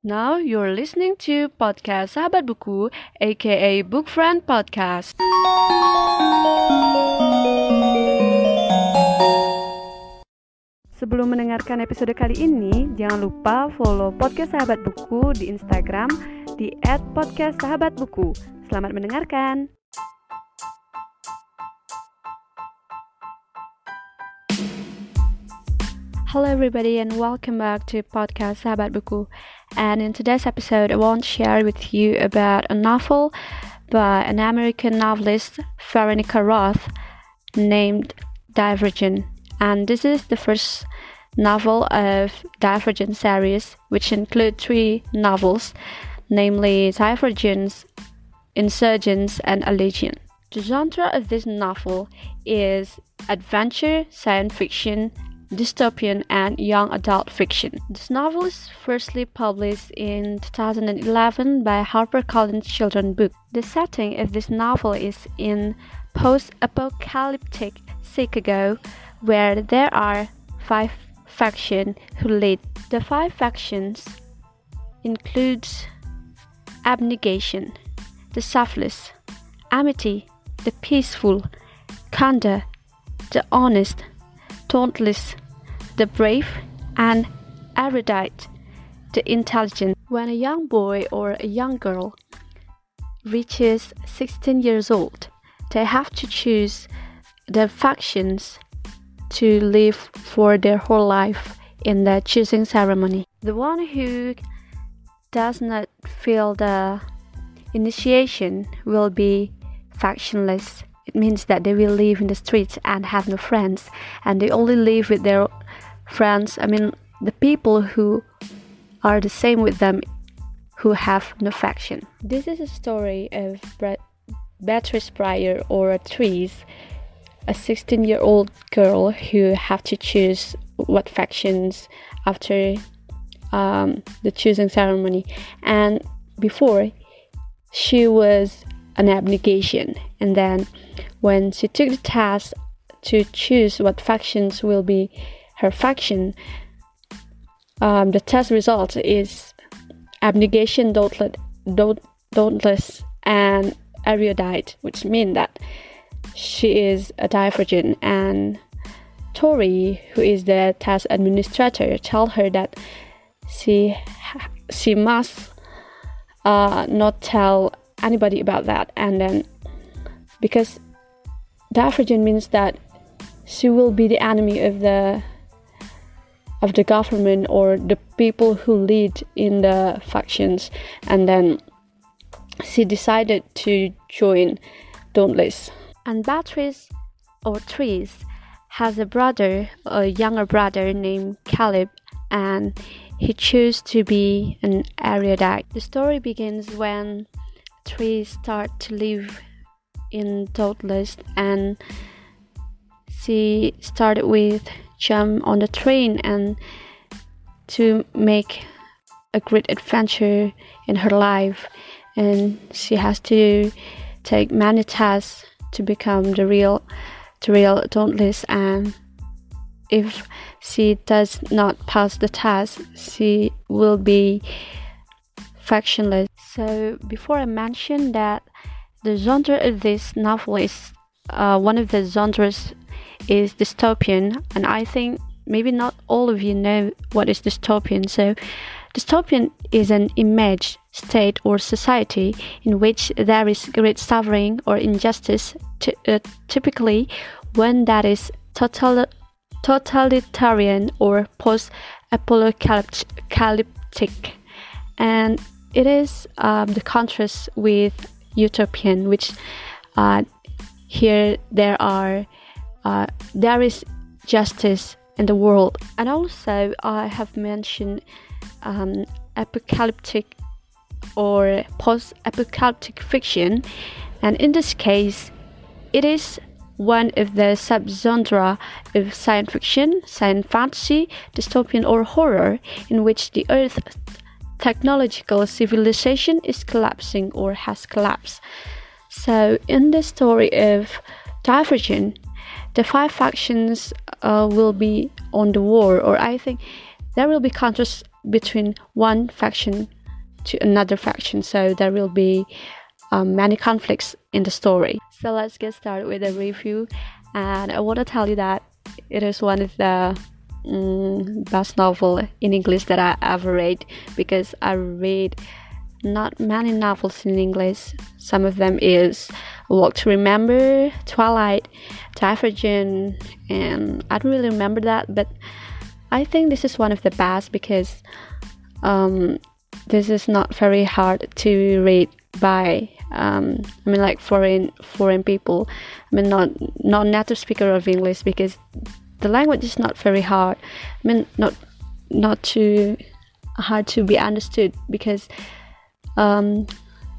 Now you're listening to podcast Sahabat Buku, aka Book Friend Podcast. Sebelum mendengarkan episode kali ini, jangan lupa follow podcast Sahabat Buku di Instagram di @podcastsahabatbuku. Selamat mendengarkan. Hello everybody and welcome back to podcast Sahabat Buku. And in today's episode, I want to share with you about a novel by an American novelist, Veronica Roth, named Divergent. And this is the first novel of Divergent series, which include three novels, namely Divergence, Insurgents, and Allegiant. The genre of this novel is adventure, science fiction, dystopian, and young adult fiction. This novel is firstly published in 2011 by HarperCollins Children's Book. The setting of this novel is in post-apocalyptic Chicago, where there are five factions who lead. The five factions includes abnegation, the selfless, amity, the peaceful, candor, the honest, dauntless, the brave, and erudite, the intelligent. When a young boy or a young girl reaches 16 years old, they have to choose the factions to live for their whole life in the choosing ceremony. The one who does not feel the initiation will be factionless. It means that they will live in the streets and have no friends, and they only live with their friends. I mean, the people who are the same with them who have no faction. This is a story of Beatrice Pryor or Tris, a 16 year old girl who have to choose what factions after um, the choosing ceremony. And before, she was an abnegation. And then when she took the task to choose what factions will be her faction, um, the test result is abnegation, dauntless, and erudite, which mean that she is a divergent and Tori, who is the test administrator, tell her that she she must uh, not tell anybody about that, and then because divergent means that she will be the enemy of the of the government or the people who lead in the factions and then she decided to join Dauntless. And Beatrice or Tris has a brother, a younger brother named Caleb, and he chose to be an erudite. The story begins when Tris start to live in Dauntless and she started with jump on the train and to make a great adventure in her life. And she has to take many tasks to become the real the real dauntless and if she does not pass the test she will be factionless so before i mentioned that the genre of this novel is uh, one of the genres is dystopian, and I think maybe not all of you know what is dystopian. So, dystopian is an image, state, or society in which there is great suffering or injustice, t- uh, typically one that is total- totalitarian or post apocalyptic. And it is um, the contrast with utopian, which uh, here there are uh, there is justice in the world. And also, I have mentioned um, apocalyptic or post apocalyptic fiction, and in this case, it is one of the subgenre of science fiction, science fantasy, dystopian, or horror in which the Earth's technological civilization is collapsing or has collapsed. So, in the story of Divergent, the five factions uh, will be on the war, or I think there will be contrast between one faction to another faction. So there will be um, many conflicts in the story. So let's get started with the review. And I want to tell you that it is one of the um, best novel in English that I ever read because I read not many novels in English. Some of them is Walk to Remember, Twilight, Divergent, and I don't really remember that, but I think this is one of the best because um, this is not very hard to read by um, I mean like foreign foreign people. I mean not not native speaker of English because the language is not very hard. I mean not not too hard to be understood because um,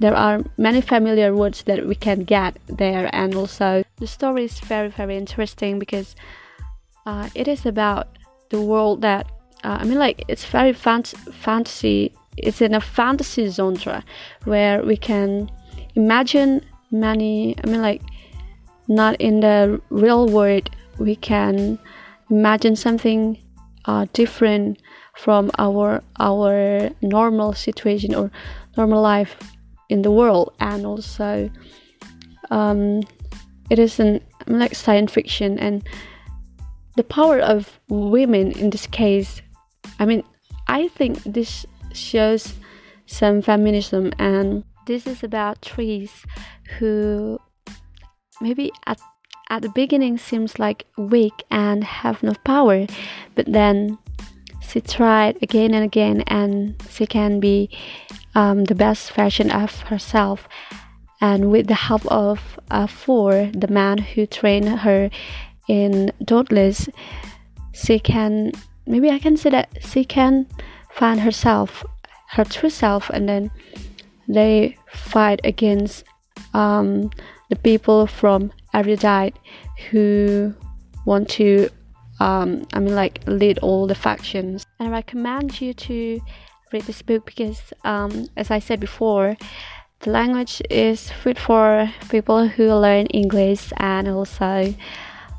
there are many familiar words that we can get there and also the story is very very interesting because uh, it is about the world that uh, I mean like it's very fant- fantasy it's in a fantasy genre where we can imagine many I mean like not in the real world we can imagine something uh, different from our our normal situation or normal life in the world. And also um, it is an like science fiction and the power of women in this case I mean I think this shows some feminism and this is about Tris who maybe at at the beginning seems like weak and have no power but then she tried again and again and she can be um, the best version of herself. And with the help of uh, four the man who trained her in Dauntless she can maybe i can say that she can find herself, her true self, and then they fight against um, the people from Erudite who want to, um, I mean, like lead all the factions. And I recommend you to read this book because, um, as I said before, the language is fit for people who learn English and also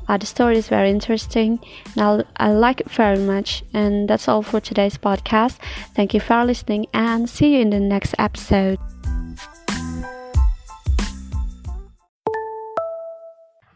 uh, the story is very interesting and I, I like it very much. And that's all for today's podcast. Thank you for listening and see you in the next episode.